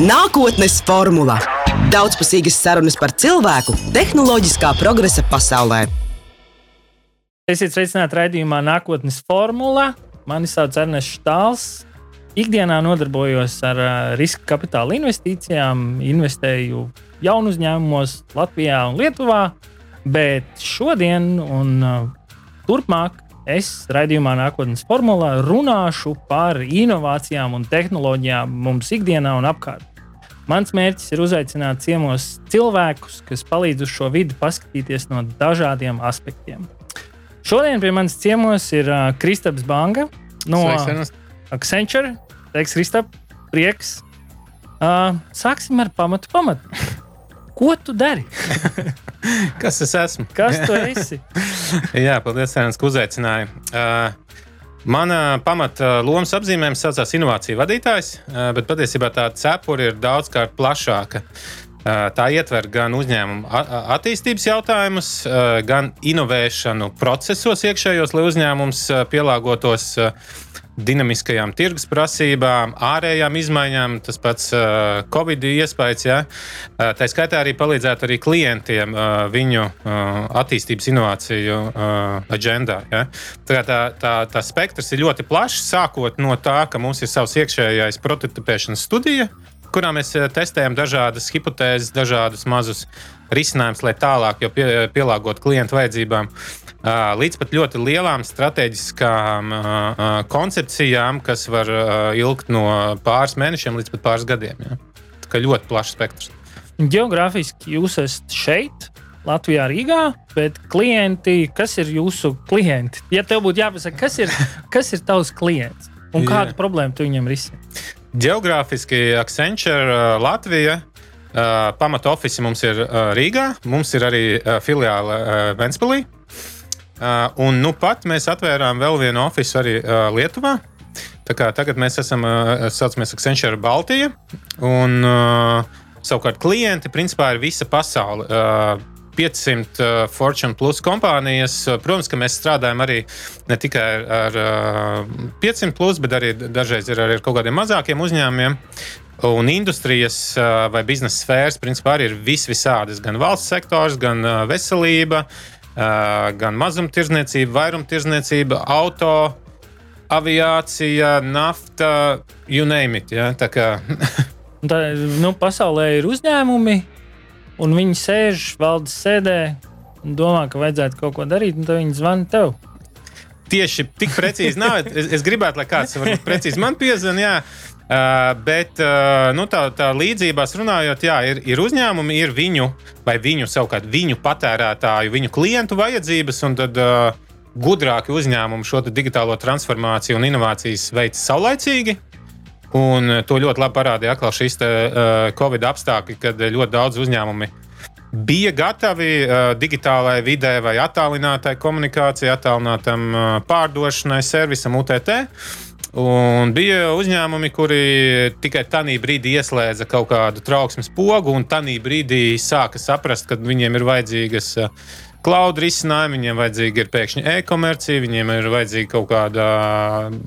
Nākotnes formula - daudzpusīgas sarunas par cilvēku tehnoloģiskā progresa pasaulē. Esiet sveicināti raidījumā Nākotnes formula. Mani sauc Ernsts Štāls. Ikdienā nodarbojos ar riska kapitāla investīcijām, investēju jaunu uzņēmumos Latvijā un Lietuvā, bet šodien un turpmāk es raidījumā Nākotnes formulā runāšu par inovācijām un tehnoloģijām mums ikdienā un apkārt. Mans mērķis ir uzaicināt ciemos cilvēkus, kas palīdz uz šo vidi paskatīties no dažādiem aspektiem. Šodien pie manis ciemos ir uh, Kristaps Banga no Accenture. Teiks, Kristap, prieks. Uh, sāksim ar pamatu pamatu. Ko tu dari? Kas es esmu? Kas tu esi? Jā, paldies, Sēnes, ka uzaicināji. Uh, Mana pamata lomas apzīmējums saucās inovāciju vadītājs, uh, bet patiesībā tā cepura ir daudzkārt plašāka. Uh, tā ietver gan uzņēmumu attīstības jautājumus, gan inovēšanu procesos iekšējos, lai uzņēmums pielāgotos dinamiskajām tirgus prasībām, ārējām izmaiņām, tas pats uh, Covid iespējas. Ja? Uh, tā skaitā arī palīdzētu arī klientiem uh, viņu uh, attīstības inovāciju uh, agendā. Ja? Tā, tā, tā, tā spektrs ir ļoti plašs, sākot no tā, ka mums ir savs iekšējais prototipēšanas studija, kurā mēs testējam dažādas hipotēzes, dažādus mazus risinājumus, lai tālāk pie, pielāgotu klientu vajadzībām. Uh, līdz pat ļoti lielām strateģiskām koncepcijām, kas var ilgt no pāris mēnešiem līdz pat pāris gadiem. Ja? Tā kā ļoti plašs spektrs. Geogrāfiski jūs esat šeit, Latvijā, Rīgā, bet klienti, kas ir jūsu klienti? Ja tev būtu jāpasaka, kas ir, kas ir tavs klients un kādu problēmu tu viņam risini? Geogrāfiski Accenture Latvija. Uh, pamata oficiāli mums ir uh, Rīgā, mums ir arī uh, filiāle Ventspēlī. Uh, un nu pat mēs atvērām vēl vienu oficiālu arī uh, Lietuvā. Tagad mēs esam, uh, saucamies Accenture Baltija. Un, uh, savukārt klienti principā ir visa pasaule. Uh, 500 uh, Fortune Plus kompānijas. Protams, ka mēs strādājam arī ne tikai ar uh, 500 plus, bet arī dažreiz ir arī ar kaut kādiem mazākiem uzņēmumiem. Un industrijas uh, vai biznesa sfēras principā arī ir vis visādas. Gan valsts sektors, gan uh, veselība, uh, gan mazumtirdzniecība, vairumtirdzniecība, auto, aviācija, nafta, you name it. Ja? Tā kā Tā, nu, pasaulē ir uzņēmumi, un viņi sēž valdes sēdē un domā, ka vajadzētu kaut ko darīt, un tad viņi zvana tev. Tieši tik precīzi nav. Es, es gribētu, lai kāds precīzi man piezvanītu. Uh, bet uh, nu, tā, tā līdzībās runājot, jā, ir, ir uzņēmumi, ir viņu vai viņu savukārt viņu patērētāju, viņu klientu vajadzības, tad uh, gudrāki uzņēmumi šo digitālo transformāciju un inovācijas veids saulaicīgi. Un to ļoti labi parādīja atkal šīs te, uh, Covid apstākļi, kad ļoti daudz uzņēmumi bija gatavi uh, digitālajai vidē vai attālinātai komunikācijai, attālinātam uh, pārdošanai, servisam, UTT. Uh, Un bija uzņēmumi, kuri tikai tajā brīdī ieslēdza kaut kādu trauksmes pogu, un tajā brīdī sāka saprast, ka viņiem ir vajadzīgas cloud risinājumi, viņiem vajadzīga ir pēkšņi e-komercija, viņiem ir vajadzīga kaut kāda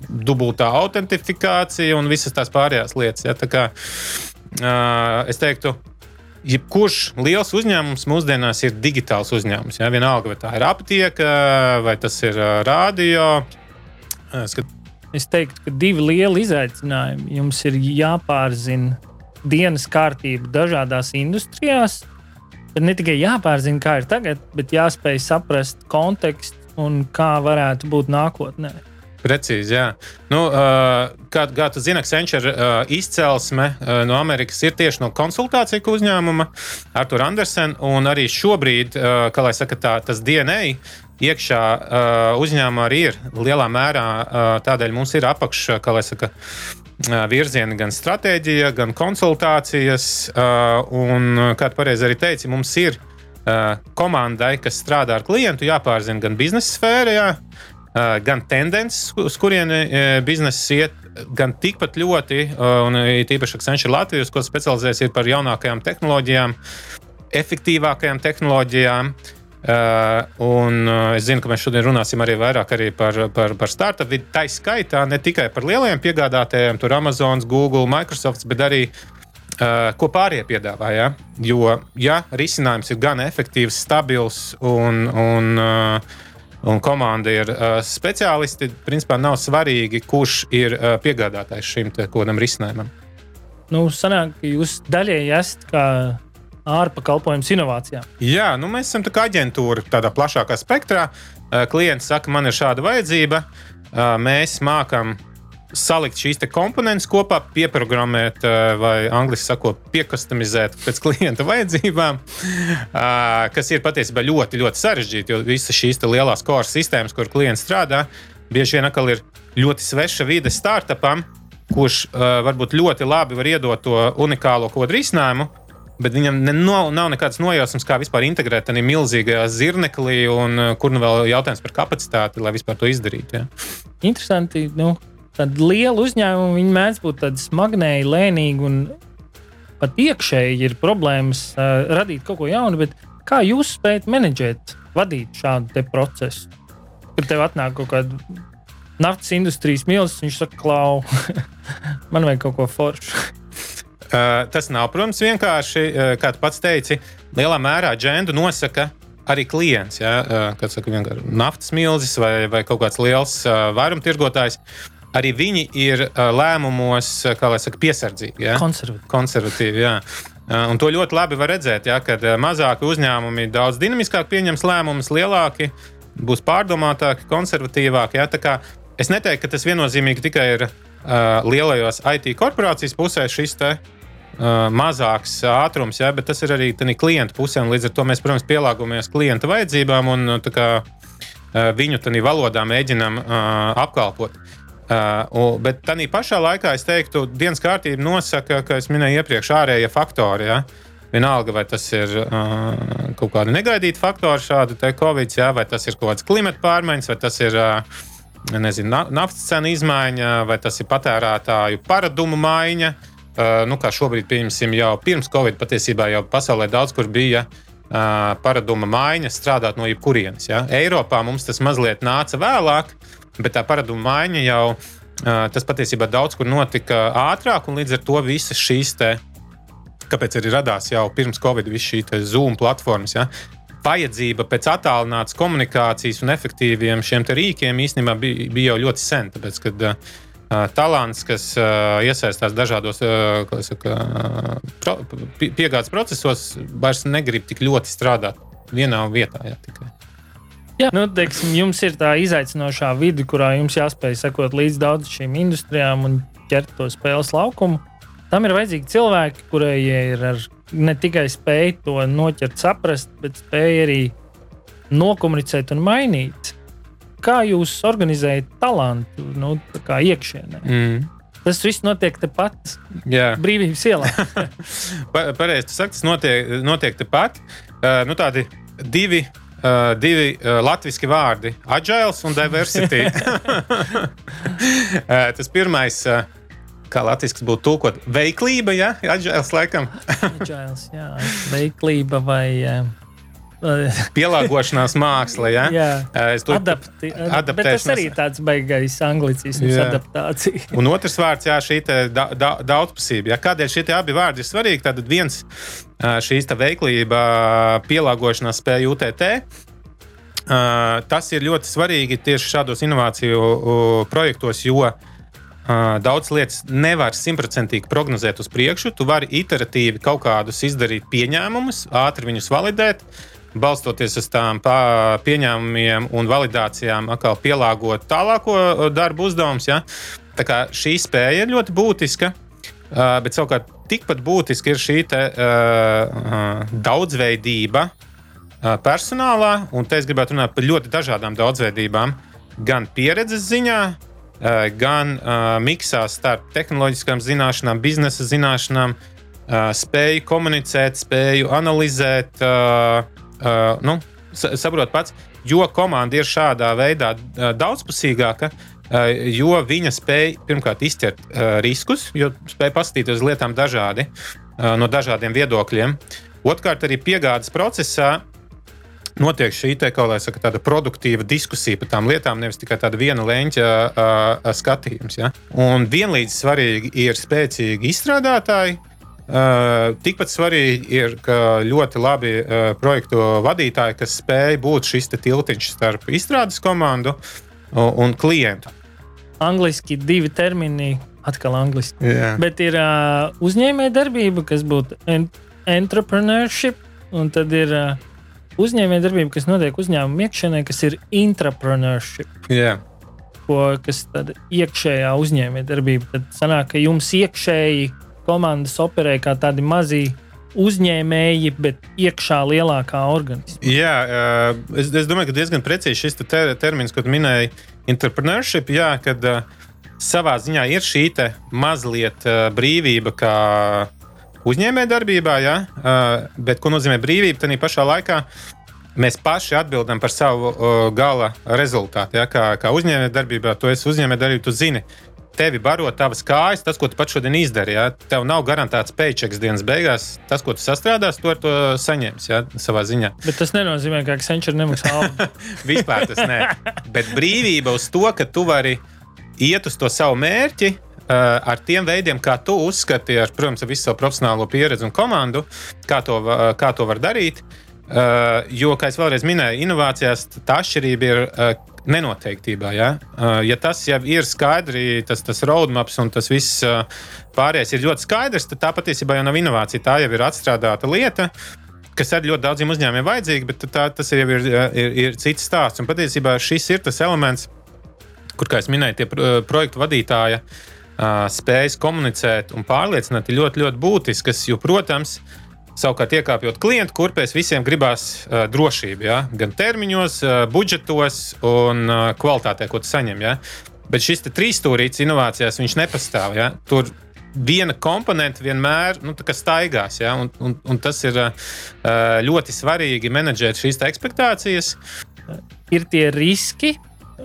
dubultā autentifikācija un visas tās pārējās lietas. Ja? Tā kā, uh, es teiktu, jebkurš liels uzņēmums mūsdienās ir digitāls uzņēmums. Ja? Vienalga, vai tā ir aptieka vai tas ir radio. Skat, Es teiktu, ka divi lieli izaicinājumi. Jums ir jāpārzina dienas kārtība dažādās industrijās. Bet ne tikai jāpārzina, kā ir tagad, bet jāspēj saprast kontekstu un kā varētu būt nākotnē. Precīzi, jā. Nu, uh, kā, kā tu zini, Accenture uh, izcelsme uh, no Amerikas ir tieši no konsultāciju uzņēmuma Artur Andersen. Arī šobrīd, kā lai saka, tā, tas DNA iekšā uh, uzņēmumā arī ir lielā mērā. Uh, tādēļ mums ir apakšā, kā lai saka, uh, virzieni gan stratēģija, gan konsultācijas. Uh, un, kā tu pareizi arī teici, mums ir uh, komandai, kas strādā ar klientu, jāpārzina gan biznesa sfēra, jā, uh, gan tendences, uz kurieni uh, biznesa iet. Gan tikpat ļoti, uh, un īpaši Accenture Latvijas, ko specializējas par jaunākajām tehnoloģijām, efektīvākajām tehnoloģijām, uh, Uh, un uh, es zinu, ka mēs šodien runāsim arī vairāk arī par, par, par startup vidi. Tā skaitā ne tikai par lielajiem piegādātājiem, tur Amazon, Google, Microsoft, bet arī ko pārējie piedāvā. Ja? Jo, ja risinājums ir gan efektīvs, stabils un, un, un komanda ir speciālisti, tad principā nav svarīgi, kurš ir piegādātājs šim kodam risinājumam. Nu, sanāk, jūs daļēji esat kā ārpakalpojums inovācijām. Jā, nu mēs esam tā aģentūra tādā plašākā spektrā. Klients saka, man ir šāda vajadzība. Mēs mākam salikt šīs komponentes kopā, pieprogrammēt, vai angļuiski sakot, piekastomizēt pēc klienta vajadzībām, kas ir patiesībā ļoti, ļoti sarežģīti. Jo visas šīs lielās core sistēmas, kur klients strādā, bieži vien ir ļoti sveša vide startupam, kurš varbūt ļoti labi var iedot to unikālo kodu risinājumu. Bet viņam ne, no, nav nekādas nojausmas, kā vispār integrēt tādā milzīgajā zirneklī, un kur nu vēl jautājums par kapacitāti, lai vispār to izdarītu. Ja? Interesanti. Nu, Tad liela uzņēmuma viņi mēdz būt tādi smagnēji, lēnīgi un pat iekšēji ir problēmas uh, radīt kaut ko jaunu. Kā jūs spējat menedžēt, vadīt šādu procesu? Kad tev atnāk kaut kāda naftas industrijas mīlestības, viņš saka, klau, man vajag kaut ko foršu. Uh, tas nav, protams, vienkārši, uh, kā tu pats teici, lielā mērā džendu nosaka arī klients. Ja, uh, kad saka, naftas milzis vai, vai kaut kāds liels vairumtirgotājs. Arī viņi ir lēmumos, kā lai saka, piesardzīgi. Ja? Konservatīvi. Konservatīvi jā. Un to ļoti labi var redzēt, ja, kad mazāki uzņēmumi daudz dinamiskāk pieņems lēmumus, lielāki būs pārdomātāki, konservatīvāki. Ja? Es neteiktu, ka tas viennozīmīgi tikai ir uh, lielajos IT korporācijas pusē šis te, uh, mazāks ātrums, ja? bet tas ir arī klienta pusē. Līdz ar to mēs, protams, pielāgojamies klienta vajadzībām un kā, uh, viņu valodā mēģinām uh, apkalpot. Uh, bet tā pašā laikā es teiktu, dienas kārtība nosaka, ka es minēju iepriekš ārējie faktori. Ja? Vienalga, vai tas ir uh, kaut kāda negaidīta faktora, šāda covid, ja? vai tas ir kaut kāds klimata pārmaiņas, vai tas ir uh, nezinu, naftas cenu izmaiņa, vai tas ir patērētāju paradumu maiņa. Uh, nu, kā šobrīd, pieņemsim, jau pirms covid patiesībā jau pasaulē daudz kur bija uh, paraduma maiņa strādāt no jebkurienes. Ja? Eiropā mums tas mazliet nāca vēlāk, bet tā paraduma maiņa jau tas patiesībā daudz kur notika ātrāk, un līdz ar to visas šīs te, kāpēc arī radās jau pirms Covid, visas šīs Zoom platformas. Ja? Vajadzība pēc attālinātas komunikācijas un efektīviem šiem rīkiem īstenībā bija, bija jau ļoti sen. Tāpēc, kad, uh, talants, kas iesaistās dažādos saka, piegādes procesos, vairs negrib tik ļoti strādāt vienā vietā. Ja, tikai. Jā, nu, teiksim, jums ir tā izaicinošā vide, kurā jums jāspēj sekot līdz daudzām šīm industrijām un ķert to spēles laukumu. Tam ir vajadzīgi cilvēki, kuriem ir ne tikai spēja to noķert, saprast, bet spēja arī nokomunicēt un mainīt. Kā jūs organizējat talantu nu, iekšienē? Mm. Tas viss notiek tepat, Jā. brīvības ielā. Pareizi, tas notiek, notiek tepat. Uh, nu, tādi divi Uh, divi uh, latviešu vārdi - agile un diversity. uh, tas pirmais, uh, kā latviešu būtu tulkot, veiklība, ja agils laikam. agils, jā, veiklība vai. Uh... Pielāgošanās māksla, ja? jā, es to Adapti, adaptēšu. Tas arī tāds baigais anglicisms, adaptācija. Un otrs vārds, jā, šī da, da, daudzpusība. Ja? Kādēļ šie abi vārdi ir svarīgi? Tad viens šīs veiklība, pielāgošanās spēja UTT. Tas ir ļoti svarīgi tieši šādos inovāciju projektos, jo daudz lietas nevar simtprocentīgi prognozēt uz priekšu. Tu vari iteratīvi kaut kādus izdarīt pieņēmumus, ātri viņus validēt, balstoties uz tām pieņēmumiem un validācijām, atkal pielāgot tālāko darbu uzdevumus. Ja? Tā kā šī spēja ir ļoti būtiska, bet savukārt tikpat būtiski ir šī te, uh, daudzveidība uh, personālā, un te es gribētu runāt par ļoti dažādām daudzveidībām, gan pieredzes ziņā, uh, gan uh, miksā starp tehnoloģiskām zināšanām, biznesa zināšanām, uh, spēju komunicēt, spēju analizēt, uh, uh, nu, saprot pats, jo komanda ir šādā veidā uh, daudzpusīgāka. Uh, jo viņa spēja pirmkārt izķert uh, riskus, jo spēja paskatīties uz lietām dažādi, uh, no dažādiem viedokļiem. Otrkārt, arī piegādes procesā notiek šī te, saka, tāda produktīva diskusija par tām lietām, nevis tikai tāda viena leņķa uh, skatījums. Ja? Un vienlīdz svarīgi ir spēcīgi izstrādātāji, Uh, tikpat svarīgi ir, ka ļoti labi uh, projektu vadītāji, kas spēj būt šis tiltiņš starp izstrādes komandu un, un klientu. Angliski divi termini, atkal angliski. Yeah. Bet ir uh, uzņēmējdarbība, kas būtu en entrepreneurship, un tad ir uh, uzņēmējdarbība, kas notiek uzņēmuma iekšienē, kas ir intrapreneurship. Yeah. Ko, kas tad iekšējā uzņēmējdarbība. Tad sanāk, ka jums iekšēji komandas operē kā tādi mazi uzņēmēji, bet iekšā lielākā organismā. Jā, es, es domāju, ka diezgan precīzi šis te termins, ko minēji, entrepreneurship, jā, kad uh, savā ziņā ir šī mazliet uh, brīvība, kā uzņēmējdarbībā, bet ko nozīmē brīvība? Tad pašā laikā mēs paši atbildam par savu uh, gala rezultātu. Ja? Kā, kā uzņēmējdarbībā, tu esi uzņēmējdarbībā, tu zini, tevi baro tavas kājas, tas, ko tu pats šodien izdarīji. Ja? Tev nav garantēts paychecks dienas beigās. Tas, ko tu sastrādās, to, to saņemsi ja? savā ziņā. Bet tas nenozīmē, ka Accenture nemaksā algu. Vispār tas nē. Bet brīvība uz to, ka tu vari iet uz to savu mērķi. Uh, ar tiem veidiem, kā tu uzskati, ar, protams, ar visu savu profesionālo pieredzi un komandu, kā to, kā to var darīt. Uh, jo, kā jau vēlreiz minēju, inovācijās tā atšķirība ir uh, nenoteiktībā. Ja? Uh, ja tas jau ir skaidri, tas, tas roadmaps un tas viss pārējais ir ļoti skaidrs, tad tā patiesībā jau nav inovācija. Tā jau ir atstrādāta lieta. Kas arī ļoti daudziem uzņēmumiem vajadzīga, bet tā, tas jau ir, ir, ir cits stāsts. Un patiesībā šis ir tas elements, kur, kā jau minēju, tie projektu vadītāji spējas komunicēt un pārliecināt, ir ļoti, ļoti būtisks. Jo, protams, uh, Savukārt, iekāpjot klientu kurpēs, visiem gribās uh, drošību, ja? gan termiņos, uh, budžetos un uh, kvalitātē, ko tu saņem. Ja? Bet šis trīsstūrīts inovācijās nepastāv. Ja? Tur viena komponente vienmēr nu, staigās. Ja? Un, un, un tas ir uh, ļoti svarīgi menedžēt šīs expectācijas. Ir tie riski,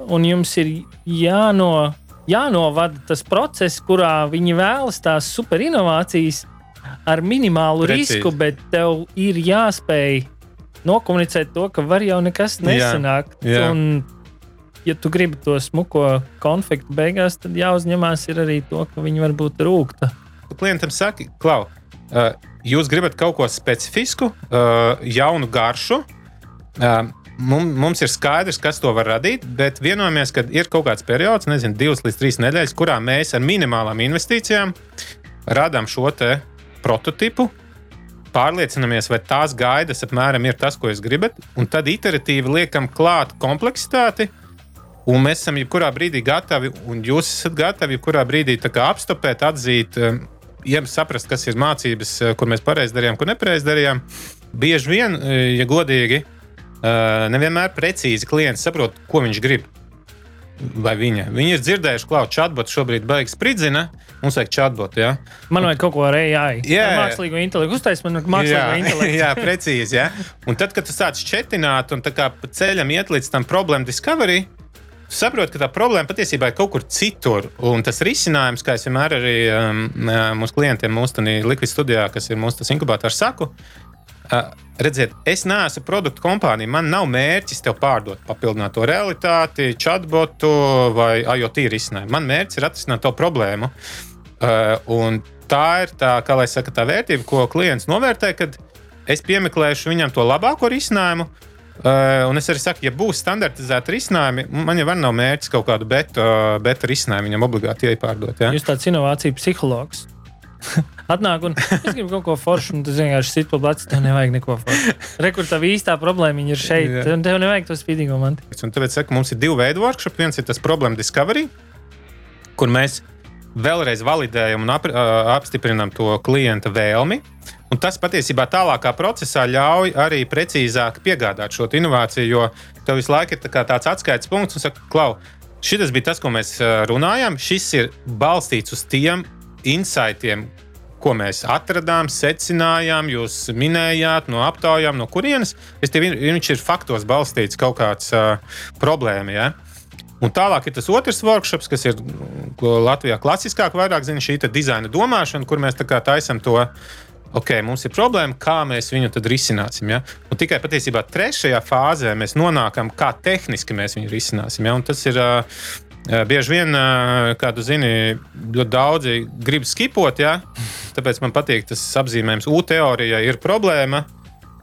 un jums ir jāno, jānovada tas process, kurā viņi vēlas tās superinovācijas ar minimālu Precīzi. risku, bet tev ir jāspēj nokomunicēt to, ka var jau nekas nesanākt. Jā, jā. Un, ja tu gribi to smuko konfliktu beigās, tad jāuzņemās arī to, ka viņi var būt rūkta. Klientam saka, klau, uh, jūs gribat kaut ko specifisku, uh, jaunu garšu. Uh, mums ir skaidrs, kas to var radīt, bet vienojamies, ka ir kaut kāds periods, nezinu, divas līdz trīs nedēļas, kurā mēs ar minimālām investīcijām radām šo prototipu, pārliecinamies, vai tās gaidas apmēram ir tas, ko jūs gribat, un tad iteratīvi liekam klāt kompleksitāti. Un mēs esam jebkurā brīdī gatavi, un jūs esat gatavi jebkurā brīdī apstopēt, atzīt, ja saprast, kas ir mācības, kur mēs pareizi darījām, kur nepareizi darījām. Bieži vien, ja godīgi, nevienmēr precīzi klients saprot, ko viņš grib vai viņa. Viņi ir dzirdējuši, ka chatbots šobrīd beigas spridzina. Mums vajag chatbotu. Ja? Man vajag kaut ko ar AI. Jā, ar mākslīgo intelektu. Uztais man mākslīgo intelektu. jā, precīzi. Ja? Un tad, kad tu sāc četināt un pa ceļam iet līdz tam problēmu discovery, Tu saproti, ka tā problēma patiesībā ir kaut kur citur. Un tas risinājums, kā es vienmēr arī um, mūsu klientiem, mūsu likviditātes studijā, kas ir mūsu inkubators, saku, Uh, redziet, es neesmu produktu kompānija. Man nav mērķis tev pārdot papildināto realitāti, chatbotu vai IoT risinājumu. Man mērķis ir atrisināt to problēmu. Uh, tā ir tā, kā lai saka, tā vērtība, ko klients novērtē, kad es piemeklēšu viņam to labāko risinājumu. Uh, un es arī saku, ja būs standartizēti risinājumi, man jau nav mērķis kaut kādu beta, beta risinājumu viņam obligāti iepārdot. Ja? Jūs tāds inovāciju psihologs. Atnāk un es gribu kaut ko foršu, un tu vienkārši sit pa plecu, tev nevajag neko foršu. Rekur tā īstā problēma ir šeit, yeah. tev nevajag to spīdīgo mantu. Un tāpēc saku, mums ir divi veidi workshop. Viens ir tas problēma discovery, kur mēs vēlreiz validējam un ap, apstiprinām to klienta vēlmi. Un tas patiesībā tālākā procesā ļauj arī precīzāk piegādāt šo inovāciju, jo tev visu laiku ir tā tāds atskaites punkts, un saka, klau, šis bija tas, ko mēs runājām. Šis ir balstīts uz tiem insightiem, ko mēs atradām, secinājām, jūs minējāt no aptaujām, no kurienes. Tie, viņš ir faktos balstīts kaut kāds uh, problēma. Ja? Un tālāk ir tas otrs workshop, kas ir Latvijā klasiskāk, vairāk zina šī dizaina domāšana, kur mēs taisām to. Ok, mums ir problēma, kā mēs viņu tad risināsim. Ja? Un tikai patiesībā trešajā fāzē mēs nonākam, kā tehniski mēs viņu risināsim. Ja? Un tas ir Uh, bieži vien, uh, kā tu zini, ļoti daudzi grib skipot, ja? tāpēc man patīk tas apzīmējums. U teorijā ir problēma.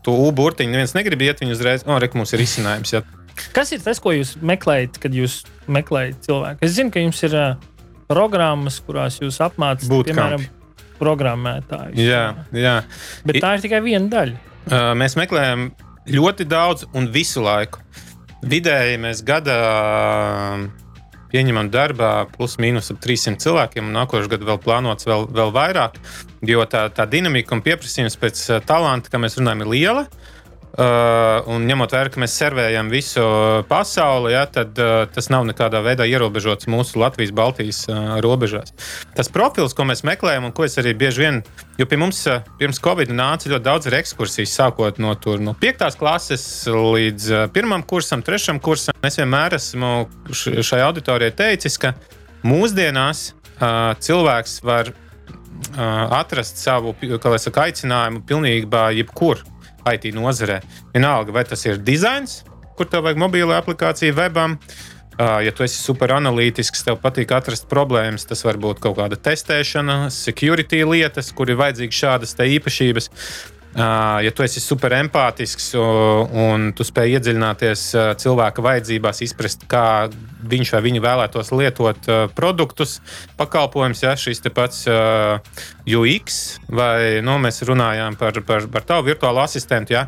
Tu U burtiņu neviens negrib iet, viņi uzreiz, oh, rek, mums ir risinājums. Ja? Kas ir tas, ko jūs meklējat, kad jūs meklējat cilvēku? Es zinu, ka jums ir uh, programmas, kurās jūs apmācāt, piemēram, programmētājus. Jā, jā. Bet tā ir tikai viena daļa. Mēs meklējam ļoti daudz un visu laiku. Vidēji mēs gadā pieņemam darbā plus mīnus 300 cilvēkiem, un nākošais gads vēl plānots vēl, vēl vairāk, jo tā, tā dinamika un pieprasījums pēc talanta, kā mēs runājam, ir liela. Uh, Uh, un ņemot vērā, ka mēs servējam visu pasauli, ja, tad uh, tas nav nekādā veidā ierobežots mūsu Latvijas-Baltijas uh, robežās. Tas profils, ko mēs meklējam, un ko es arī bieži vien, jo pie mums uh, pirms Covid nāca ļoti daudz ekskursijas, sākot no, tur, no 5. klases līdz uh, 1. kursam, 3. kursam. Es vienmēr esmu šai auditorijai teicis, ka mūsdienās uh, cilvēks var uh, atrast savu saka, aicinājumu pilnībā jebkur IT nozarē. Vienalga, vai tas ir dizains, kur tev vajag mobilo aplikāciju webam. Ja tu esi superanalītisks, tev patīk atrast problēmas, tas var būt kaut kāda testēšana, security lietas, kur ir vajadzīgas šādas īpašības. Ja tu esi super empātisks un tu spēj iedziļināties cilvēka vajadzībās, izprast, kā viņš vai viņa vēlētos lietot produktus, pakalpojumus, ja šis pats UX, vai nu, mēs runājām par, par, par tavu virtuālo asistentu. Ja,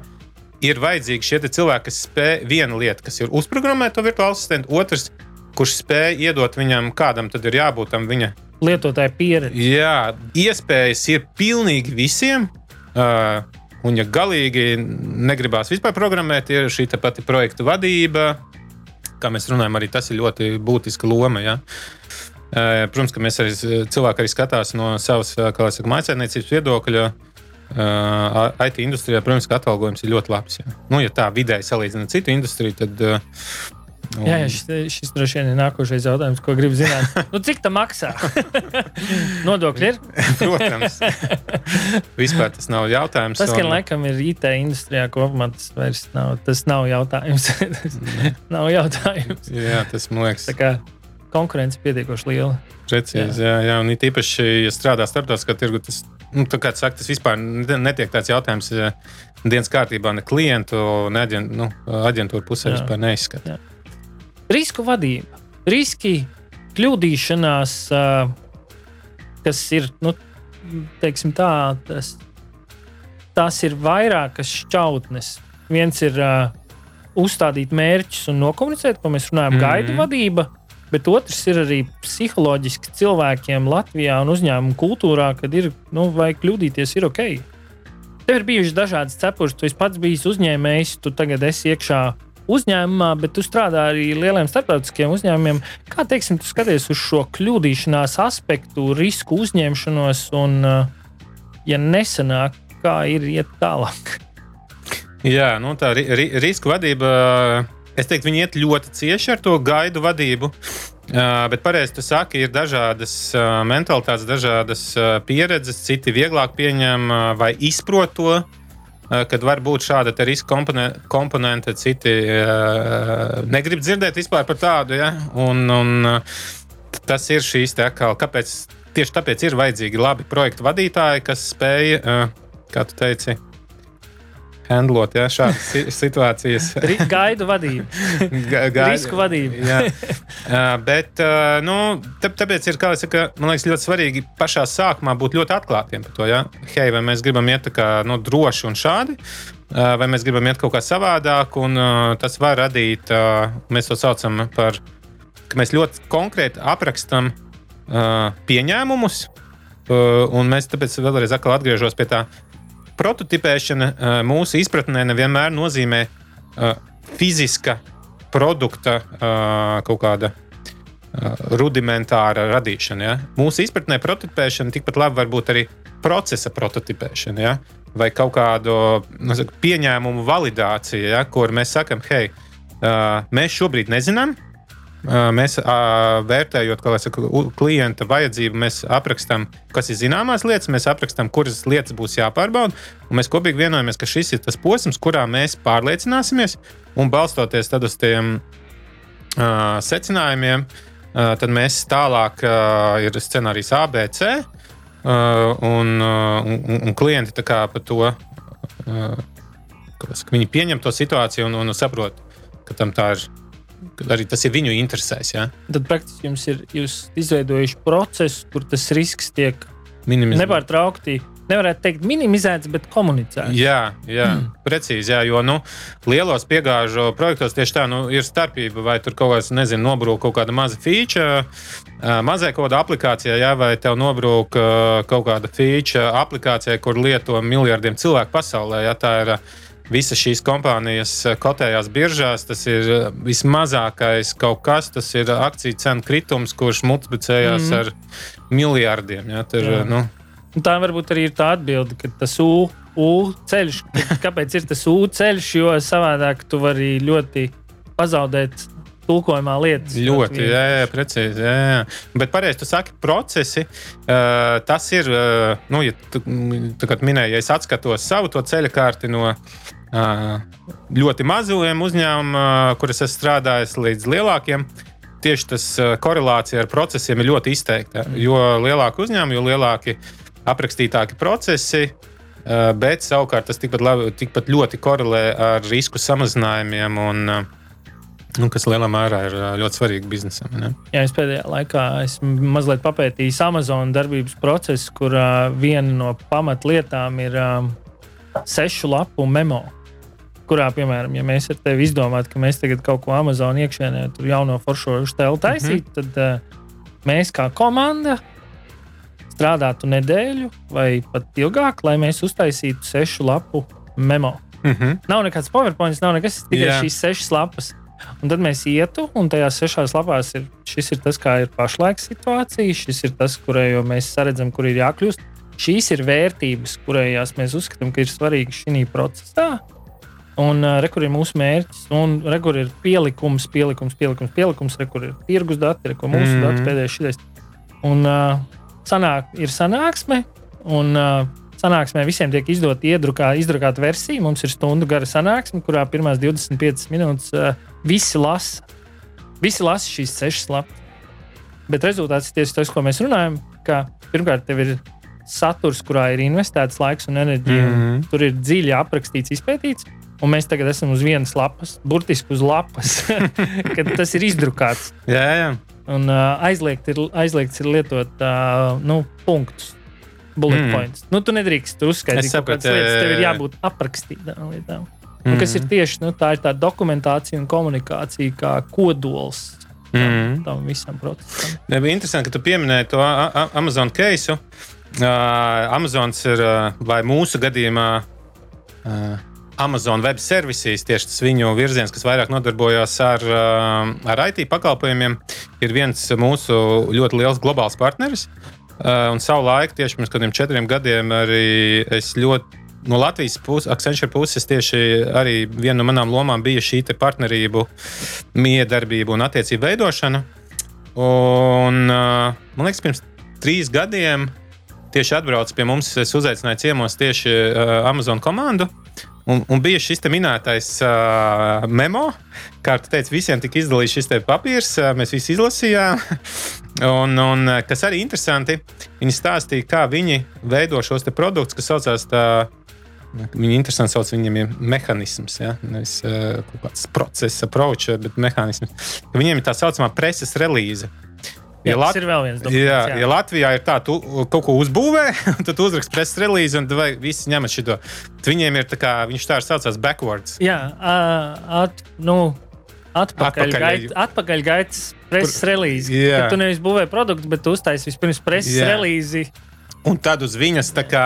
ir vajadzīgi šie cilvēki, kas spēj viena lieta, kas ir uzprogrammēt to virtuālo asistentu, otrs, kurš spēj iedot viņam, kādam tad ir jābūt tam viņa lietotāja pieredze. Jā, iespējas ir pilnīgi visiem. Uh, Un, ja galīgi negribās vispār programmēt, ir šī pati projekta vadība, kā mēs runājam, arī tas ir ļoti būtiska loma. Ja? Protams, ka mēs arī cilvēki arī skatās no savas mājasēmniecības viedokļa. Uh, IT industrijā, protams, ka atalgojums ir ļoti labs. Ja, nu, ja tā vidēji salīdzinām ar citu industriju, tad uh, Un... Jā, jā, šis, šis droši vien ir nākošais jautājums, ko gribu zināt. Nu, cik tā maksā? Nodokļi ir? Protams. Vispār tas nav jautājums. Tas, ka un... laikam ir IT industrijā kopumā, tas vairs nav, tas nav jautājums. tas nav jautājums. Jā, tas man liekas. Konkurence pietiekoši liela. Precīzi, jā. jā, jā, un it īpaši, ja strādā starptautiskā tirgu, tas, nu, saka, tas vispār netiek tāds jautājums. Ja dienas kārtībā ne klientu, ne aģent, nu, pusē jā. vispār neizskata. Risku vadība, riski, kļūdīšanās, kas ir, nu, teiksim tā, tas, tas ir vairākas šķautnes. Viens ir uh, uzstādīt mērķus un nokomunicēt, ko mēs runājam, mm -hmm. gaidu vadība. Bet otrs ir arī psiholoģiski cilvēkiem Latvijā un uzņēmumu kultūrā, kad ir, nu, vai kļūdīties, ir ok. Tev ir bijuši dažādas cepures, tu pats bijis uzņēmējs, tu tagad esi iekšā uzņēmumā, bet tu strādā arī lieliem starptautiskiem uzņēmumiem. Kā teiksim, tu skaties uz šo kļūdīšanās aspektu, risku uzņemšanos, un, uh, ja nesanāk, kā ir iet tālāk? Jā, nu tā ri riska vadība, es teiktu, viņi iet ļoti cieši ar to gaidu vadību. Uh, bet pareizi tu saki, ir dažādas uh, mentalitātes, dažādas uh, pieredzes, citi vieglāk pieņem uh, vai izprot to, Eh, kad var būt šāda riska komponente, komponente citi uh, negrib dzirdēt vispār par tādu. Ja? Un, un, uh, tas ir šīs te atkal, kāpēc tieši tāpēc ir vajadzīgi labi projektu vadītāji, kas spēj, uh, kā tu teici, handlot ja, šādas situācijas. Gaidu vadību. Ga Risku vadību. jā. Uh, bet, uh, nu, tāpēc ir, saka, man liekas, ļoti svarīgi pašā sākumā būt ļoti atklātiem par to. Ja? Hei, vai mēs gribam iet tā kā nu, droši un šādi, uh, vai mēs gribam iet kaut kā savādāk, un uh, tas var radīt, uh, mēs to saucam par, ka mēs ļoti konkrēti aprakstam uh, pieņēmumus. Uh, un mēs tāpēc vēlreiz atgriežos pie tā prototipēšana eh, mūsu izpratnē nevienmēr nozīmē uh, fiziska produkta uh, kaut kāda rudimentāra radīšana. Ja? Mūsu izpratnē prototipēšana tikpat labi var būt arī procesa prototipēšana. Ja? Vai kaut kādu saku, pieņēmumu validācija, ja? kur mēs sakām, hei, mēs šobrīd nezinām, Mēs vērtējot saku, klienta vajadzību, mēs aprakstām, kas ir zināmās lietas, mēs aprakstām, kuras lietas būs jāpārbauda. Mēs kopīgi vienojamies, ka šis ir tas posms, kurā mēs pārliecināsimies un balstoties uz tiem uh, secinājumiem. uh, tad mēs tālāk uh, ir scenārijs ABC, uh, un, uh, un, un klienti par to. Uh, Viņi pieņem to situāciju un, un saprot, ka tam tā ir. Arī tas ir viņu interesēs. Ja? Tad praktiski jums ir izveidojuši procesu, kur tas risks tiek minimizēts. Nepārtraukti nevarētu teikt minimizēts, bet komunicēts. Jā, jā mm. precīzi. Jā, jo nu, lielos piegāžu projektos tieši tā nu, ir starpība. Vai tur kaut kāds, nezinu, nobrūk kaut kāda maza feature, mazai kaut kāda aplikācijā, jā, vai tev nobrūk kaut kāda feature aplikācijā, kur lieto miljardiem cilvēku pasaulē. Jā, tā ir visas šīs kompānijas kotējās biržās. Tas ir vismazākais kaut kas, tas ir akciju cenu kritums, kurš multiplicējās mm. ar miljardiem. Ja, tur, nu, Un tā varbūt arī ir tā atbilde, ka tas U, U ceļš, kāpēc ir tas U ceļš, jo savādāk tu vari ļoti pazaudēt tulkojumā lietas. Ļoti, jā, jā, precīzi. Jā, jā. Bet pareizi, tu saki, procesi. Uh, tas ir, uh, nu, ja tu, tu minēji, ja es atskatos savu to ceļu kārti no ļoti maziem uzņēmumiem, uh, kurus esmu strādājis, līdz lielākiem. Tieši tas uh, korelācija ar procesiem ir ļoti izteikta. Jo lielāki uzņēmumi, jo lielāki aprakstītāki procesi. Bet savukārt tas tikpat, labi, tikpat ļoti korelē ar risku samazinājumiem, un, un kas lielā mērā ir ļoti svarīgi biznesam. Ne? Jā, es pēdējā laikā esmu mazliet papētījis Amazon darbības procesu, kur uh, viena no pamatlietām ir um, sešu lapu memo. Kurā, piemēram, ja mēs ar tevi izdomājam, ka mēs tagad kaut ko Amazon iekšienē, tur jauno foršo stēlu taisīt, mm -hmm. tad uh, mēs kā komanda strādātu nedēļu vai pat ilgāk, lai mēs uztaisītu sešu lapu memo. Mm -hmm. Nav nekāds PowerPoint, nav nekas, tikai yeah. šīs sešas lapas. Un tad mēs ietu, un tajās sešās lapās ir šis ir tas, kā ir pašlaik situācija, šis ir tas, kurai mēs saredzam, kur ir jākļūst. Šīs ir vērtības, kurējās mēs uzskatām, ka ir svarīgas šī procesā. Un uh, re, kur ir mūsu mērķis, un re, kur ir pielikums, pielikums, pielikums, pielikums, re, kur ir tirgus dati, re, kur mūsu mm dati pēdējais šis. Un uh, sanāk, ir sanāksme. Un, uh, Sanāksmē visiem tiek izdota iedrukā, izdrukāta versija. Mums ir stundu gara sanāksme, kurā pirmās 25 minūtes uh, visi lasa. Visi lasa šīs sešas lapas. Bet rezultāts ir tieši tas, ko mēs runājam. Pirmkārt, tev ir saturs, kurā ir investēts laiks un enerģija. Mm -hmm. un tur ir dziļi aprakstīts, izpētīts. Un mēs tagad esam uz vienas lapas, burtiski uz lapas, kad tas ir izdrukāts. Jā, jā. Un uh, aizliegt ir, aizliegts ir lietot uh, nu, punktus. Bullet mm. points. Nu, tu nedrīkst tur uzskaitīt kādas lietas. Tev ir jābūt aprakstītām lietām. Mm. Un, kas ir tieši nu, tā, ir tā dokumentācija un komunikācija kā kodols mm. tam visam procesam. Ja, bija interesanti, ka tu pieminēji to Amazon case. Uh, Amazons ir, uh, vai mūsu gadījumā, uh, Amazon Web Services, tieši tas viņu virziens, kas vairāk nodarbojas ar, um, ar IT pakalpojumiem, ir viens mūsu ļoti liels globāls partneris. Uh, un savu laiku, tieši pirms kādiem četriem gadiem, arī es ļoti no Latvijas puses, Accenture puses, tieši arī viena no manām lomām bija šī partnerību, miedarbība un attiecību veidošana. Un, uh, man liekas, pirms trīs gadiem tieši atbrauc pie mums, es uzaicināju ciemos tieši Amazon komandu. Un, un bija šis minētais uh, memo, kā tu teici, visiem tika izdalīts šis papīrs, uh, mēs visi izlasījām. un, un kas arī interesanti, viņi stāstīja, kā viņi veido šos produktus, kas saucās tā. Viņi interesanti sauc, viņiem ir mehānisms, ja? nevis uh, kaut kāds procesa, approach, bet mehānisms. Viņiem ir tā saucamā preses relīze. Jā, ja Lat... ir vēl viens dokuments. Jā, jā. ja Latvijā ir tā, tu kaut ko uzbūvē, tad uzrakst preses relīzi, un vai visi ņemat šo. Viņiem ir tā kā, viņš tā ir saucās backwards. Jā, at, nu, atpakaļ, atpakaļ, atpakaļ gaitas preses Kur... relīzi. Tad tu nevis būvē produktu, bet uztaisīji vispirms preses jā. relīzi. Un tad uz viņas tā kā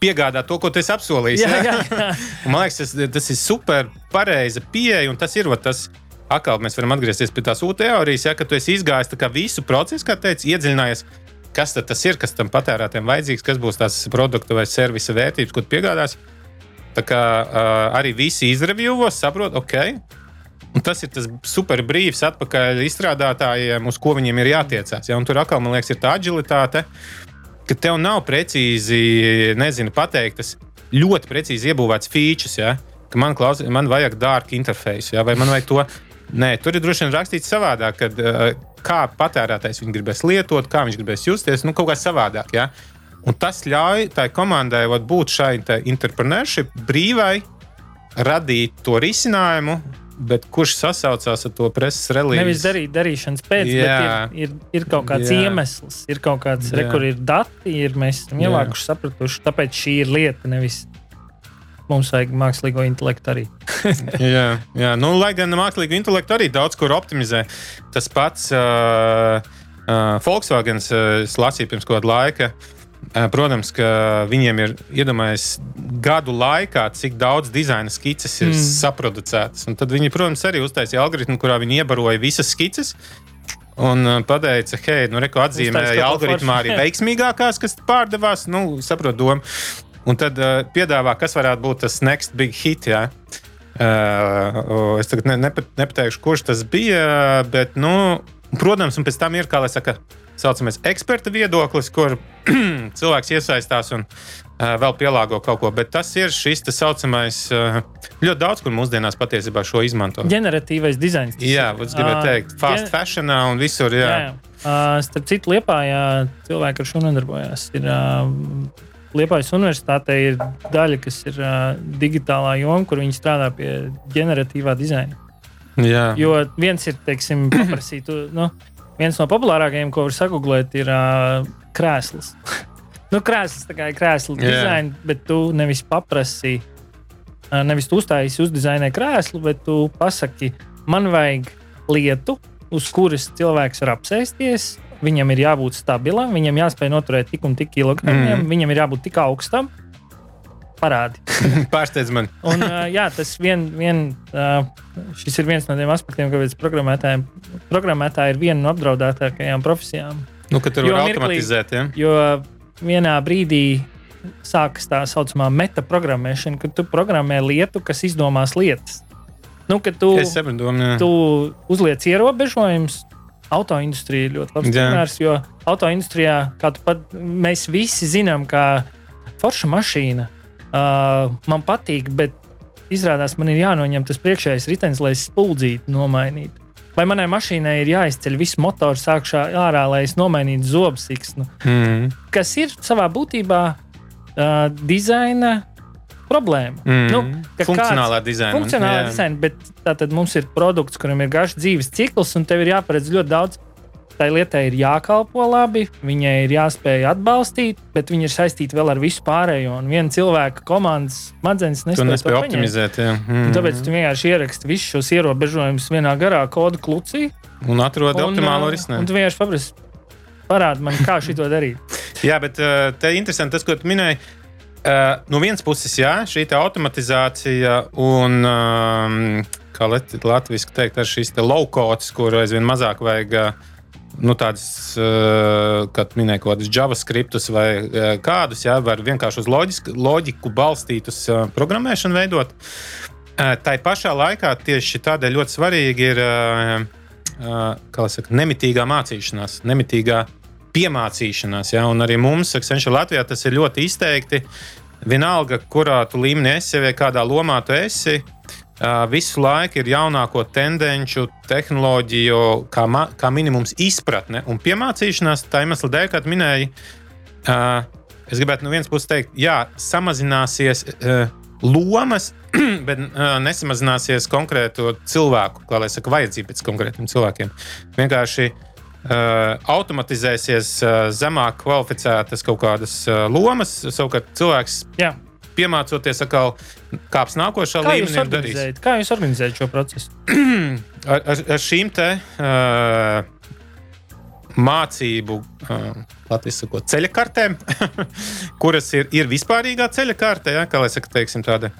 piegādā to, ko tu esi apsolījis. Jā, jā, jā. man liekas, tas, tas ir super pareiza pieeja, un tas ir tas atkal mēs varam atgriezties pie tās UT teorijas, ja, ka tu esi izgājis visu procesu, kā teici, iedziļinājies. Kas tas ir, kas tam patērētājiem vajadzīgs, kas būs tās produkta vai servisa vērtības, ko piegādās. Tā kā uh, arī visi izrevjuvos saprot, ok, Un tas ir tas super brīvs atpakaļ izstrādātājiem, uz ko viņiem ir jātiecās. Ja? Un tur atkal, man liekas, ir tā agilitāte, ka tev nav precīzi, nezinu, pateiktas, ļoti precīzi iebūvēts features. Ja? Man, klaus, man vajag dark interfeisu, ja? vai man vajag to Nē, tur ir droši vien rakstīts savādāk, kad, kā patērētājs viņu gribēs lietot, kā viņš gribēs justies, nu, kaut kā savādāk. Ja? Un tas ļauj tai komandai vat, būt šai entrepreneurship brīvai, radīt to risinājumu, bet kurš sasaucās ar to preses relīzi? Nevis darīt darīšanas pēc, Jā. bet ir, ir, ir kaut kāds Jā. iemesls, ir kaut kāds, re, Jā. kur ir dati, ir mēs esam ievākuši, sapratuši. Tāpēc šī ir lieta, nevis mums vajag mākslīgo intelektu arī. jā, jā. Nu, lai gan mākslīgu intelektu arī daudz kur optimizē. Tas pats uh, uh, Volkswagen, uh, es lasīju pirms kāda laika. Uh, Protams, ka viņiem ir iedomājies gadu laikā, cik daudz dizaina skices ir Mm. saproducētas. Un tad viņi, protams, arī uztaisīja algoritmu, kurā viņi iebaroja visas skices. Un pateica, hei, nu, reko atzīmēja algoritmā arī veiksmīgākās, kas pārdevās. Nu, saprotu domu. Un tad uh, piedāvā, kas varētu būt tas next big hit. Jā. Uh, es tagad ne, nepat, nepateikšu, kurš tas bija, bet, nu, protams, un pēc tam ir, kā lai saka, saucamais eksperta viedoklis, kur cilvēks iesaistās un uh, vēl pielāgo kaut ko. Bet tas ir šis tā saucamais, uh, ļoti daudz, kur mūsdienās patiesībā šo izmanto. Ģeneratīvais dizains. tas Jā, ir. es gribēju Ā, teikt, fast gen- fashionā un visur. Jā, Jā, jā. Uh, starp citu, Lietpājā cilvēki ar šo nodarbojās. Ir, uh, Liepājas universitātē ir daļa, kas ir uh, digitālā joma, kur viņi strādā pie ģeneratīvā dizaina. jā. Jo viens ir, teiksim, paprasīt, nu, viens no populārākajiem, ko var sagūglēt, ir uh, krēsls. nu, krēsls tā kā ir krēsla dizaina, bet tu nevis paprasti, uh, nevis tu uztaisīji, uzdizainē krēslu, bet tu pasaki, man vajag lietu, uz kuras cilvēks var apsēsties. Viņam ir jābūt stabilam, viņam jāspēj noturēt tik un tik kilogramiem, mm. viņam ir jābūt tik augstam. Parādi. Pārsteidz man. Un, uh, jā, tas vien, vien, uh, šis ir viens no tiem aspektiem, kāpēc programmētāji ir viena no apdraudētākajām profesijām. Nu, ka tur var automatizēt. Ja? Jo vienā brīdī sākas tā saucamā metaprogrammēšana, kad tu programmē lietu, kas izdomās lietas. Nu, tu, Es saprotu, tu uzliec ierobežojumus. Autoindustrija ir ļoti labs Jā. piemērs, jo autoindustrijā, kā tu pat, mēs visi zinām, ka forša mašīna uh, man patīk, bet izrādās man ir jānoņem tas priekšējais ritenis, lai spuldzītu nomainītu. Vai manai mašīnai ir jāizceļ viss motors sākšā ārā, lai es nomainītu zobsiksnu, Mm. kas ir savā būtībā uh, dizaina problēma. Mm. Nu, Funkcionālā dizaina. Funkcionāli Jā. dizaina, bet tātad mums ir produkts, kuram ir garš dzīves cikls, un tev ir jāparedz ļoti daudz. Tai lietai ir jākalpo labi, viņai ir jāspēj atbalstīt, bet viņa ir saistīta vēl ar visu pārējo. Un viena cilvēka komandas smadzenes Tu nespēj nespēji to paņemt. optimizēt. Mm. Tāpēc tu vienkārši ieraksti visus šos ierobežojumus vienā garā kodu klucī. Un atrod optimālo uh, Un risinājumu. tu vienkārši paprasti parādi man, kā šo darīt. Jā, bet te interesanti tas, ko tu minēji. Uh, no vienas puses, jā, šī automatizācija un, um, kā latviešu teikt, ar šīs low-codes, kur aizvien mazāk vajag. Uh, Nu, tādas, uh, kā minēja, kaut kādus JavaScriptus vai kādus, jā, var vienkārši uz loģisku, loģiku balstītus programmēšanu veidot. Tā pašā laikā tieši tādēļ ļoti svarīgi ir saka, nemitīgā mācīšanās, nemitīgā piemācīšanās. Ja? Un arī mums, Accenture Latvijā, tas ir ļoti izteikti. Vienalga, kurā tu līmenī esi, vai kādā lomā tu esi, visu laiku ir jaunāko tendenci, tehnoloģiju, kā, ma- kā minimums izpratne un piemācīšanās. Tā iemesla dēļ, kā minēji, es gribētu no vienas puses teikt, jā, samazināsies. Lomas, bet nesamazināsies konkrēto cilvēku, kā lai saka, vajadzība pēc konkrētiem cilvēkiem. Vienkārši automatizēsies uh, zemāk kvalificētas kaut kādas uh, lomas. Savukārt cilvēks Jā. piemācoties atkal kāps nākošā Kā jūs līmenī organizējat, kā jūs organizējat šo procesu? Ar, ar, ar šīm te uh, mācību, uh, sakot, ceļa kartēm, kuras ir, ir vispārīgā ceļa karte, ja, kā lai saka, teiksim, tāda.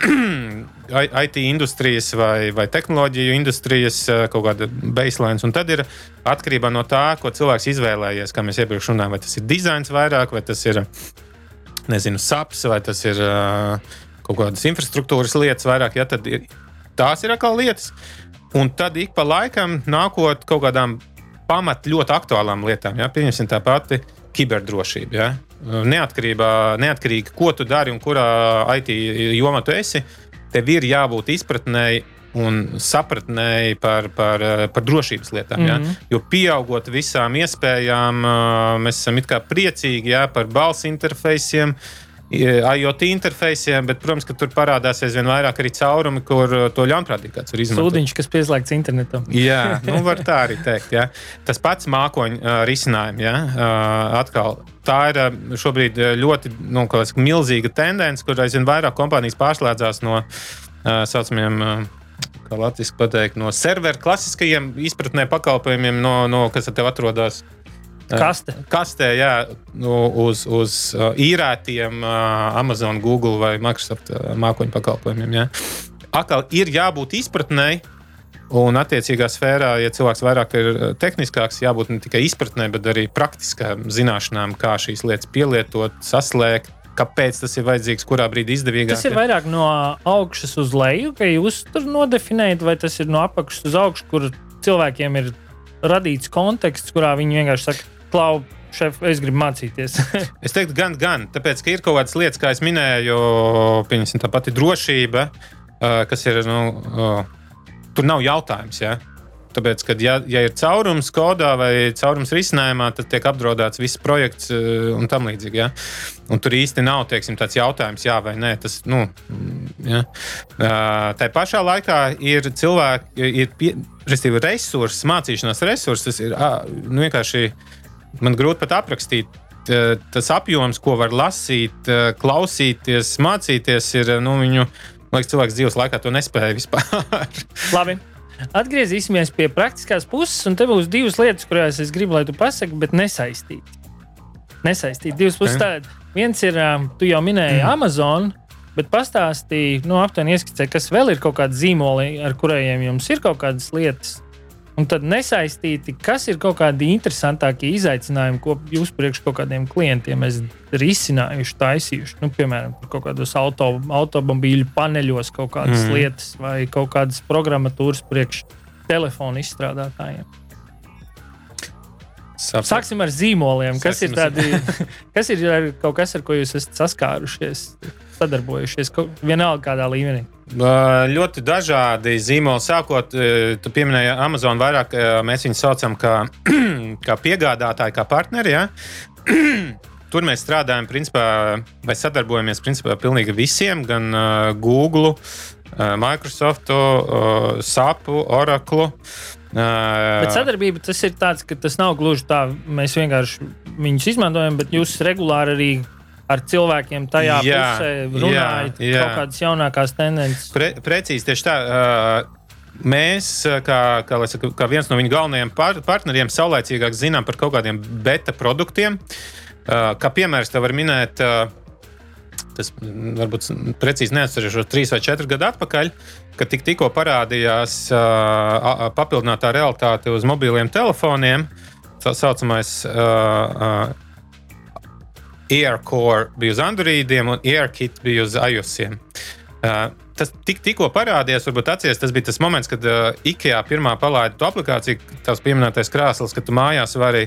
IT industrijas vai, vai tehnoloģiju industrijas uh, kaut kāda baseline. Un tad ir atkarībā no tā, ko cilvēks izvēlējies. Kā mēs iepriekš runājām, vai tas ir dizains vairāk, vai tas ir nezinu, saps, vai tas ir uh, kaut kādas infrastruktūras lietas vairāk. Ja, tad ir, tās ir atkal lietas. Un tad ik pa laikam nākot kaut kādām pamat ļoti aktuālām lietām. Ja? Pieņemsim tā pati kiberdrošība. Ja? Neatkarībā, neatkarīgi, ko tu dari un kurā IT jomā tu esi, tev ir jābūt izpratnēji un sapratnē par, par, par drošības lietām. Mm -hmm. ja? Jo pieaugot visām iespējām, mēs esam priecīgi ja, par balss interfejsiem. IoT interfejsiem, bet, protams, ka tur parādās aizvien vairāk arī caurumi, kur to ļaunprātīgi kāds var izmantot. Sūdiņš, kas pieslēgts internetam. jā, nu var tā arī teikt. Ja. Tas pats mākoņu uh, risinājums. Ja. Uh, atkal tā ir uh, šobrīd ļoti nu, milzīga tendence, kur aizvien vairāk kompānijas pārslēdzās no tā saucamiem. Kā latviešu pateikt, no serveru klasiskajiem izpratnē pakalpojumiem, no, no kas te atrodas Kaste. Kastē, jā, nu, uz, uz uh, īrētiem uh, Amazon, Google vai Microsoft mākoņu pakalpojumiem. Jā. Atkal ir jābūt izpratnēji, un attiecīgā sfērā, ja cilvēks vairāk ir tehniskāks, jābūt ne tikai izpratnē, bet arī praktiskām zināšanām, kā šīs lietas pielietot, saslēgt kāpēc tas ir vajadzīgs, kurā brīdī izdevīgāk. Tas ir vairāk no augšas uz leju, ka jūs tur nodefinējat, vai tas ir no apakšas uz augšu, kur cilvēkiem ir radīts konteksts, kurā viņi vienkārši saka, klau. Šef, es gribu mācīties. es teiktu, gan, gan. Tāpēc, ka ir kaut kādas lietas, kā jau minēju, pieņemsim, tā pati drošība, kas ir. Nu, tur nav jautājums. Ja? Tāpēc, kad ja, ja ir caurums kodā vai caurums risinājumā, tad tiek apdraudēts viss projekts un tam līdzīgi. Ja? Un tur īsti nav teiksim, tāds jautājums, jā vai nē. Tas, nu, ja? tā pašā laikā ir cilvēki, ir pie, resursi, mācīšanās resursi. Tas ir nu, vienkārši man grūti pat aprakstīt. Tas apjoms, ko var lasīt, klausīties, mācīties, ir nu, viņu. Liekas, cilvēks dzīves laikā to nespēja vispār. Labi. Atgriezīsimies pie praktiskās puses, un te būs divas lietas, kurās es gribu, lai tu pasaki, bet nesaistīt. Nesaistīt. Divas puses okay. tādas. Viens ir, tu jau minēji mm. Amazon, bet pastāstīji, nu, aptuveni ieskicē, kas vēl ir kaut kādi zīmoli, ar kuriem jums ir kaut kādas lietas. Un tad nesaistīti, kas ir kaut kādi interesantākie izaicinājumi, ko jūs priekš kaut kādiem klientiem esat risinājuši, taisījuši. Nu, piemēram, kaut kādos auto, automobīļu paneļos kaut kādas mm. lietas vai kaut kādas programmatūras priekš telefonu izstrādātājiem. Saprat. Sāksim ar zīmoliem. Kas Sāksim ir, tādi, kas ir kaut kas, ar ko jūs esat saskārušies, sadarbojušies vienalga kādā līmenī? Ļoti dažādi zīmoli. Sākot, tu pieminēji Amazon vairāk, mēs viņus saucam kā, kā piegādātāji, kā partneri. Ja? Tur mēs strādājam, principā, vai sadarbojamies principā pilnīgi visiem, gan uh, Google, uh, Microsoft, uh, SAP, Oracle. Uh, bet sadarbība tas ir tāds, ka tas nav gluži tā, mēs vienkārši viņus izmantojam, bet jūs regulāri arī ar cilvēkiem tajā jā, pusē runājat, jā, jā. kaut kādas jaunākās tendences. Pre, precīzi tieši tā. Uh, Mēs, kā, kā, saku, kā viens no viņu galvenajiem par, partneriem, saulēcīgāk zinām par kaut kādiem beta produktiem. Uh, kā piemērs, te var minēt, uh, tas varbūt precīzi neatcerēšos, trīs vai četri gadi atpakaļ, kad tik, tikko parādījās uh, papildinātā realitāte uz mobiliem telefoniem. Tā saucamais uh, uh, AirCore bija uz Androidiem un AirKit bija uz iOSiem. Uh, tas tik, tikko parādījās, varbūt atceries, tas bija tas moments, kad uh, IKEA pirmā palaida to aplikāciju, tās pieminētais krāsls, ka tu mājās vari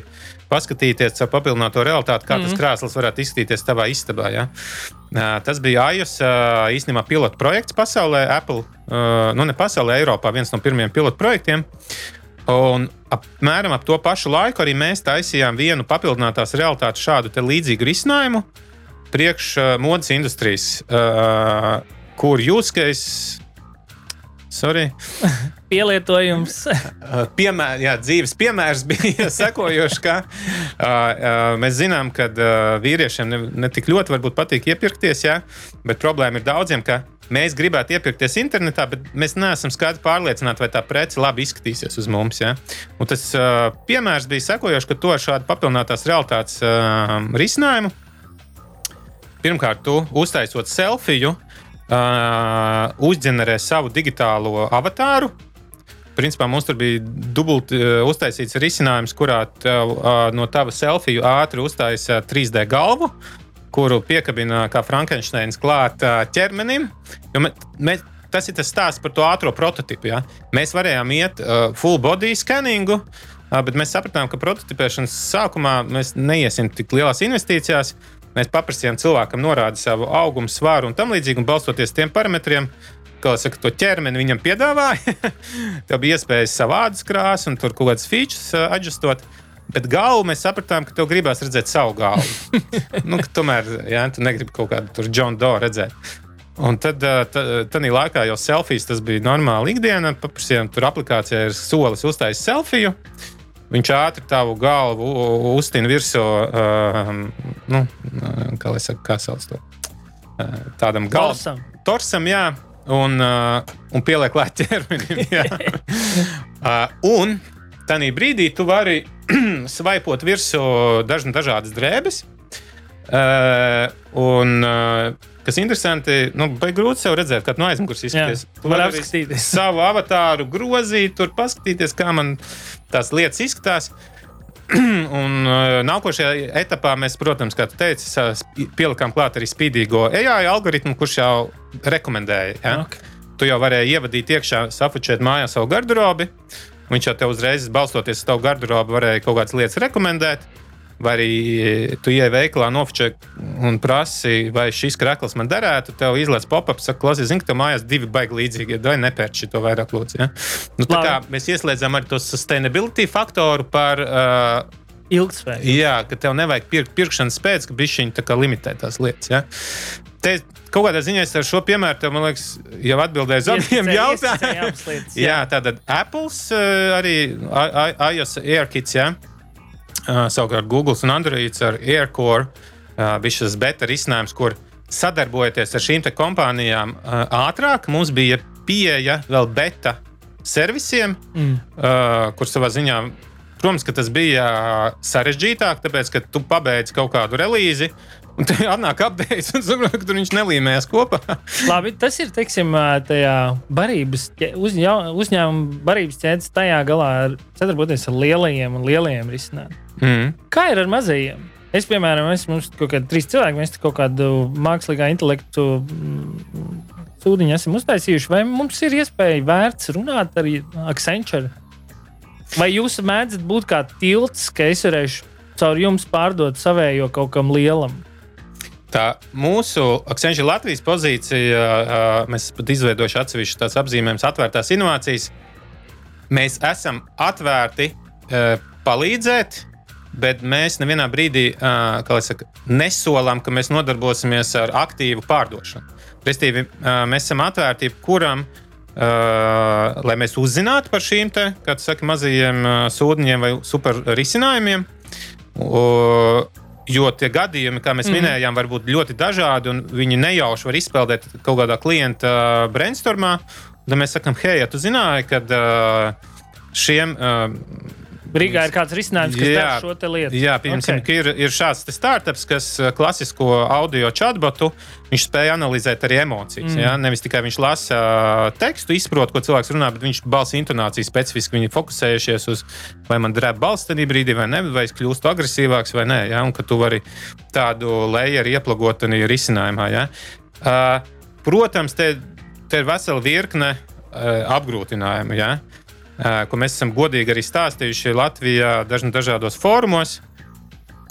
paskatīties ar papildināto realitāti, kā mm tas mhm. krāsls varētu izskatīties tavā istabā. Ja? Uh, tas bija iOS uh, īstenībā pilotu projekts pasaulē, Apple, uh, nu ne pasaulē, Eiropā viens no pirmajiem pilotu projektiem. Un apmēram ap to pašu laiku arī mēs taisījām vienu papildinātās realitātes šādu līdzīgu risinājumu priekš uh, modes industrijas, uh, kur jūskais. Sorry. Pielietojums. Piemēr, jā, dzīves piemērs bija sekojošs, ka uh, uh, mēs zinām, ka uh, vīriešiem ne, ne tik ļoti patīk iepirkties, jā, bet problēma ir daudziem, ka mēs gribētu iepirkties internetā, bet mēs neesam skaidri pārliecināti, vai tā prece labi izskatīsies uz mums. Ja? Un tas uh, piemērs bija sekojošs, ka to ar šādu papildinātās realitātes uh, risinājumu. Pirmkārt, tu uztaisot selfiju, uh, uzģenerē savu digitālo avatāru. Principā mums tur bija dubulti uh, uztaisīts risinājums, kurā tev, uh, no tava selfiju ātri uztaisīja 3D galvu, kuru piekabina kā Frankensteins klāt ķermenim. Mē, mē, tas ir tas stāsts par to ātrā prototipu. Ja? Mēs varējām iet uh, full body scanningu, uh, bet mēs sapratām, ka prototipēšanas sākumā mēs neiesim tik lielās investīcijās. Mēs paprasījām cilvēkam norādīt savu augumu, svāru un tam līdzīgi, un balstoties tiem parametriem, kā saka, to ķermeni viņam piedāvāja. Tev bija iespējas savādas krāsas un tur kaut kādas features uh, adjustot. Bet galvu mēs sapratām, ka tev gribās redzēt savu galvu. nu, tomēr, jā, tu negribi kaut kādu tur John Doe redzēt. Un tad, tādā laikā jau selfijas tas bija normāli ikdiena. Paprasījām, tur aplikācijā ir solis uztaisīt selfiju. Viņš ātri tavu galvu uztina virsū, uh, nu, kā lai saka, kā sauc to. Uh, tādam galvam. Torsam, jā, un, uh, un pieliek klāt ķermenim. uh, un tajā brīdī tu vari svaipot virsū daž, dažādas drēbes. Uh, un, uh, Kas interesanti, nu, vai grūti sev redzēt, kad no aizmugures izskaties. Tu vari apskatīties savu avatāru, grozīt, tur paskatīties, kā man tās lietas izskatās. Un uh, nākošajā etapā mēs, protams, kā tu teici, pielikām klāt arī spīdīgo AI algoritmu, kurš jau rekomendēja. Ja? Okay. Tu jau varēji ievadīt iekšā, safučēt mājā savu garderobi. Viņš jau te uzreiz, balstoties uz tavu garderobu, varēja kaut kādas lietas rekomendēt. Vai arī tu ieej veikalā, nofočē un prasi, vai šis krekls man derētu. Tev izlaiž pop-up, saka, klausies, zini, ka tev mājās divi baigi līdzīgi, vai nepērci to vairāk lūdzu. Ja? Nu, tā kā mēs ieslēdzam arī to sustainability faktoru par. Uh, Ilgspējīgi. Jā, ka tev nevajag pirkt pirkšanas pēc, ka bišķiņi limitē tās lietas. Ja? Te, kaut kādā ziņā es ar šo piemēru tev, man liekas, jau atbildēju uz abiem jautājumiem. Jā. jā, tātad Apple arī iOS AirKits. Ja? Savukārt Google un Android ar AirCore bija šis beta risinājums, kur sadarbojoties ar šīm kompānijām ātrāk, mums bija pieeja vēl beta servisiem, mm. kur savā ziņā, protams, tas bija sarežģītāk, tāpēc, ka tu pabeidz kaut kādu relīzi. Un tur atnāk apgājis, un saprot, ka tur viņš nelīmējas kopā. Labi, tas ir teiksim, tajā barības, uzņā, uzņēmuma barības ķēdes tajā galā ar sadarboties ar lielajiem un lielajiem risinājumiem. Mm. Kā ir ar mazajiem? Es, piemēram, esmu kaut kādi trīs cilvēki, mēs kaut kādu mākslīgā intelektu mm, sūdiņu esam uztaisījuši. Vai mums ir iespēja vērts runāt ar Accenture? Vai jūs mēdzat būt kā tilts, ka es varēšu caur jums pārdot savējo kaut kam lielam? Tā mūsu Accenture Latvijas pozīcija, mēs pat izveidojuši atsevišķu tās apzīmējumus, atvērtās inovācijas. Mēs esam atvērti palīdzēt, bet mēs nevienā brīdī saka, nesolam, ka mēs nodarbosimies ar aktīvu pārdošanu. Restīvi, mēs esam atvērti jebkuram, lai mēs uzzinātu par šīm te, saka, mazajiem sūdiņiem vai super risinājumiem. Jo tie gadījumi, kā mēs mm. minējām, var būt ļoti dažādi, un viņi nejauši var izpeldēt kaut kādā klienta brainstormā. Tad mēs sakām, hei, ja tu zināji, ka šiem Rīgā ir kāds risinājums, kas jā, šo lietu. Jā, piemēram, okay. ir, ir šāds startups, kas uh, klasisko audio chatbotu viņš spēja analizēt arī emocijas. Mm. Jā, nevis tikai viņš lasa uh, tekstu, izprot, ko cilvēks runā, bet viņš balss intonāciju specifiski viņi fokusējušies uz, vai man drēb balss tajā brīdī, vai ne, vai es kļūstu agresīvāks vai nē. Jā, un ka tu vari tādu lejeru ieplagot arī risinājumā. Jā. Uh, protams, te, te ir vesela virkne uh, apgrūtinājumu. Jā. Uh, ko mēs esam godīgi arī stāstījuši Latvijā daž, dažādos fórumos.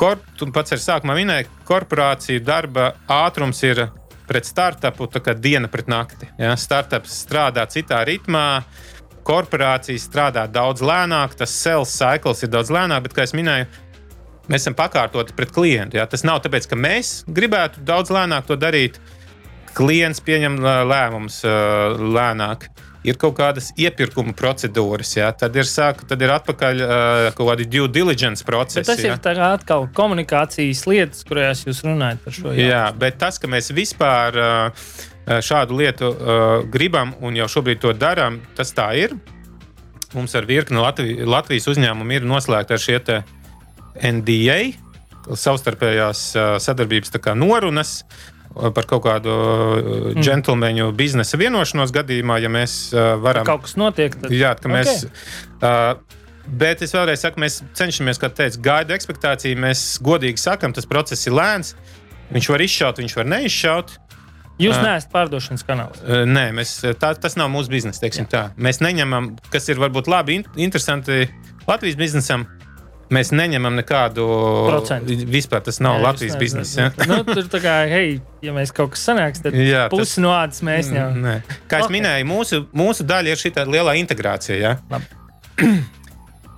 Kor, tu pats arī sākumā minēji, korporāciju darba ātrums ir pret startupu diena pret nakti. Ja? Startups strādā citā ritmā, korporācijas strādā daudz lēnāk, tas sales cikls ir daudz lēnāk, bet, kā jau minēju, mēs esam pakārtoti pret klientu. Ja? Tas nav tāpēc, ka mēs gribētu daudz lēnāk to darīt. Klients pieņem lēmumus lēnāk ir kaut kādas iepirkuma procedūras, jā, tad ir, sāk, tad ir atpakaļ uh, kaut kādi due diligence procesi. Bet tas jā. ir atkal komunikācijas lietas, kurās jūs runājat par šo. Jā, jā bet tas, ka mēs vispār uh, šādu lietu uh, gribam un jau šobrīd to darām, tas tā ir. Mums ar virkni Latvi Latvijas uzņēmumu ir noslēgta ar šie NDA, savstarpējās sadarbības norunas, par kaut kādu mm. džentlmeņu biznesa vienošanos gadījumā, ja mēs uh, varam. Kaut kas notiek. Tad... Jā, ka mēs. Okay. Uh, Bet es vēlreiz saku, mēs cenšamies, kā teicu, gaida ekspektāciju. Mēs godīgi sakām, tas process ir lēns. Viņš var izšaut, viņš var neizšaut. Jūs uh, neesat pārdošanas kanāls. Uh, nē, mēs, tā, tas nav mūsu biznesa. Mēs neņemam, kas ir varbūt labi, in, interesanti Latvijas biznesam mēs neņemam nekādu Procentu. Vispār tas nav Jā, Latvijas biznesa. nezināt. nu, tur tā kā, hei, ja mēs kaut kas sanāks, tad Jā, tas- pusi no ādas mēs jau. Nē. Kā es Ok. minēju, mūsu, mūsu daļa ir šī lielā integrācija. Ja?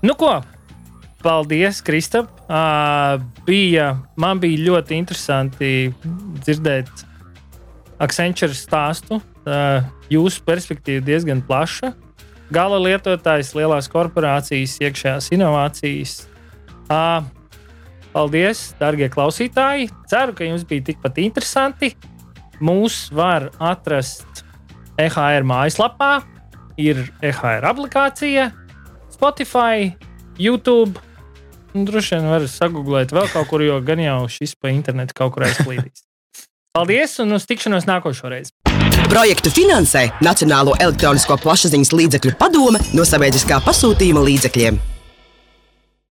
Nu, ko? Paldies, Kristap. Uh, bija, man bija ļoti interesanti dzirdēt Accenture stāstu. Uh, jūsu perspektīva diezgan plaša. Gala lietotājs, lielās korporācijas, iekšējās inovācijas. Uh, paldies, darbie klausītāji. Ceru, ka jums bija tikpat interesanti. Mūs var atrast EHR mājaslapā, ir EHR aplikācija, Spotify, YouTube. Droši vien var sagūglēt vēl kaut kur, jo gan jau šis pa internetu kaut kur aizplīdīs. Paldies un uz tikšanos nākošo reizi! Projektu finansē Nacionālo elektronisko plašsaziņas līdzekļu padome no sabiedriskā pasūtījuma līdzekļiem.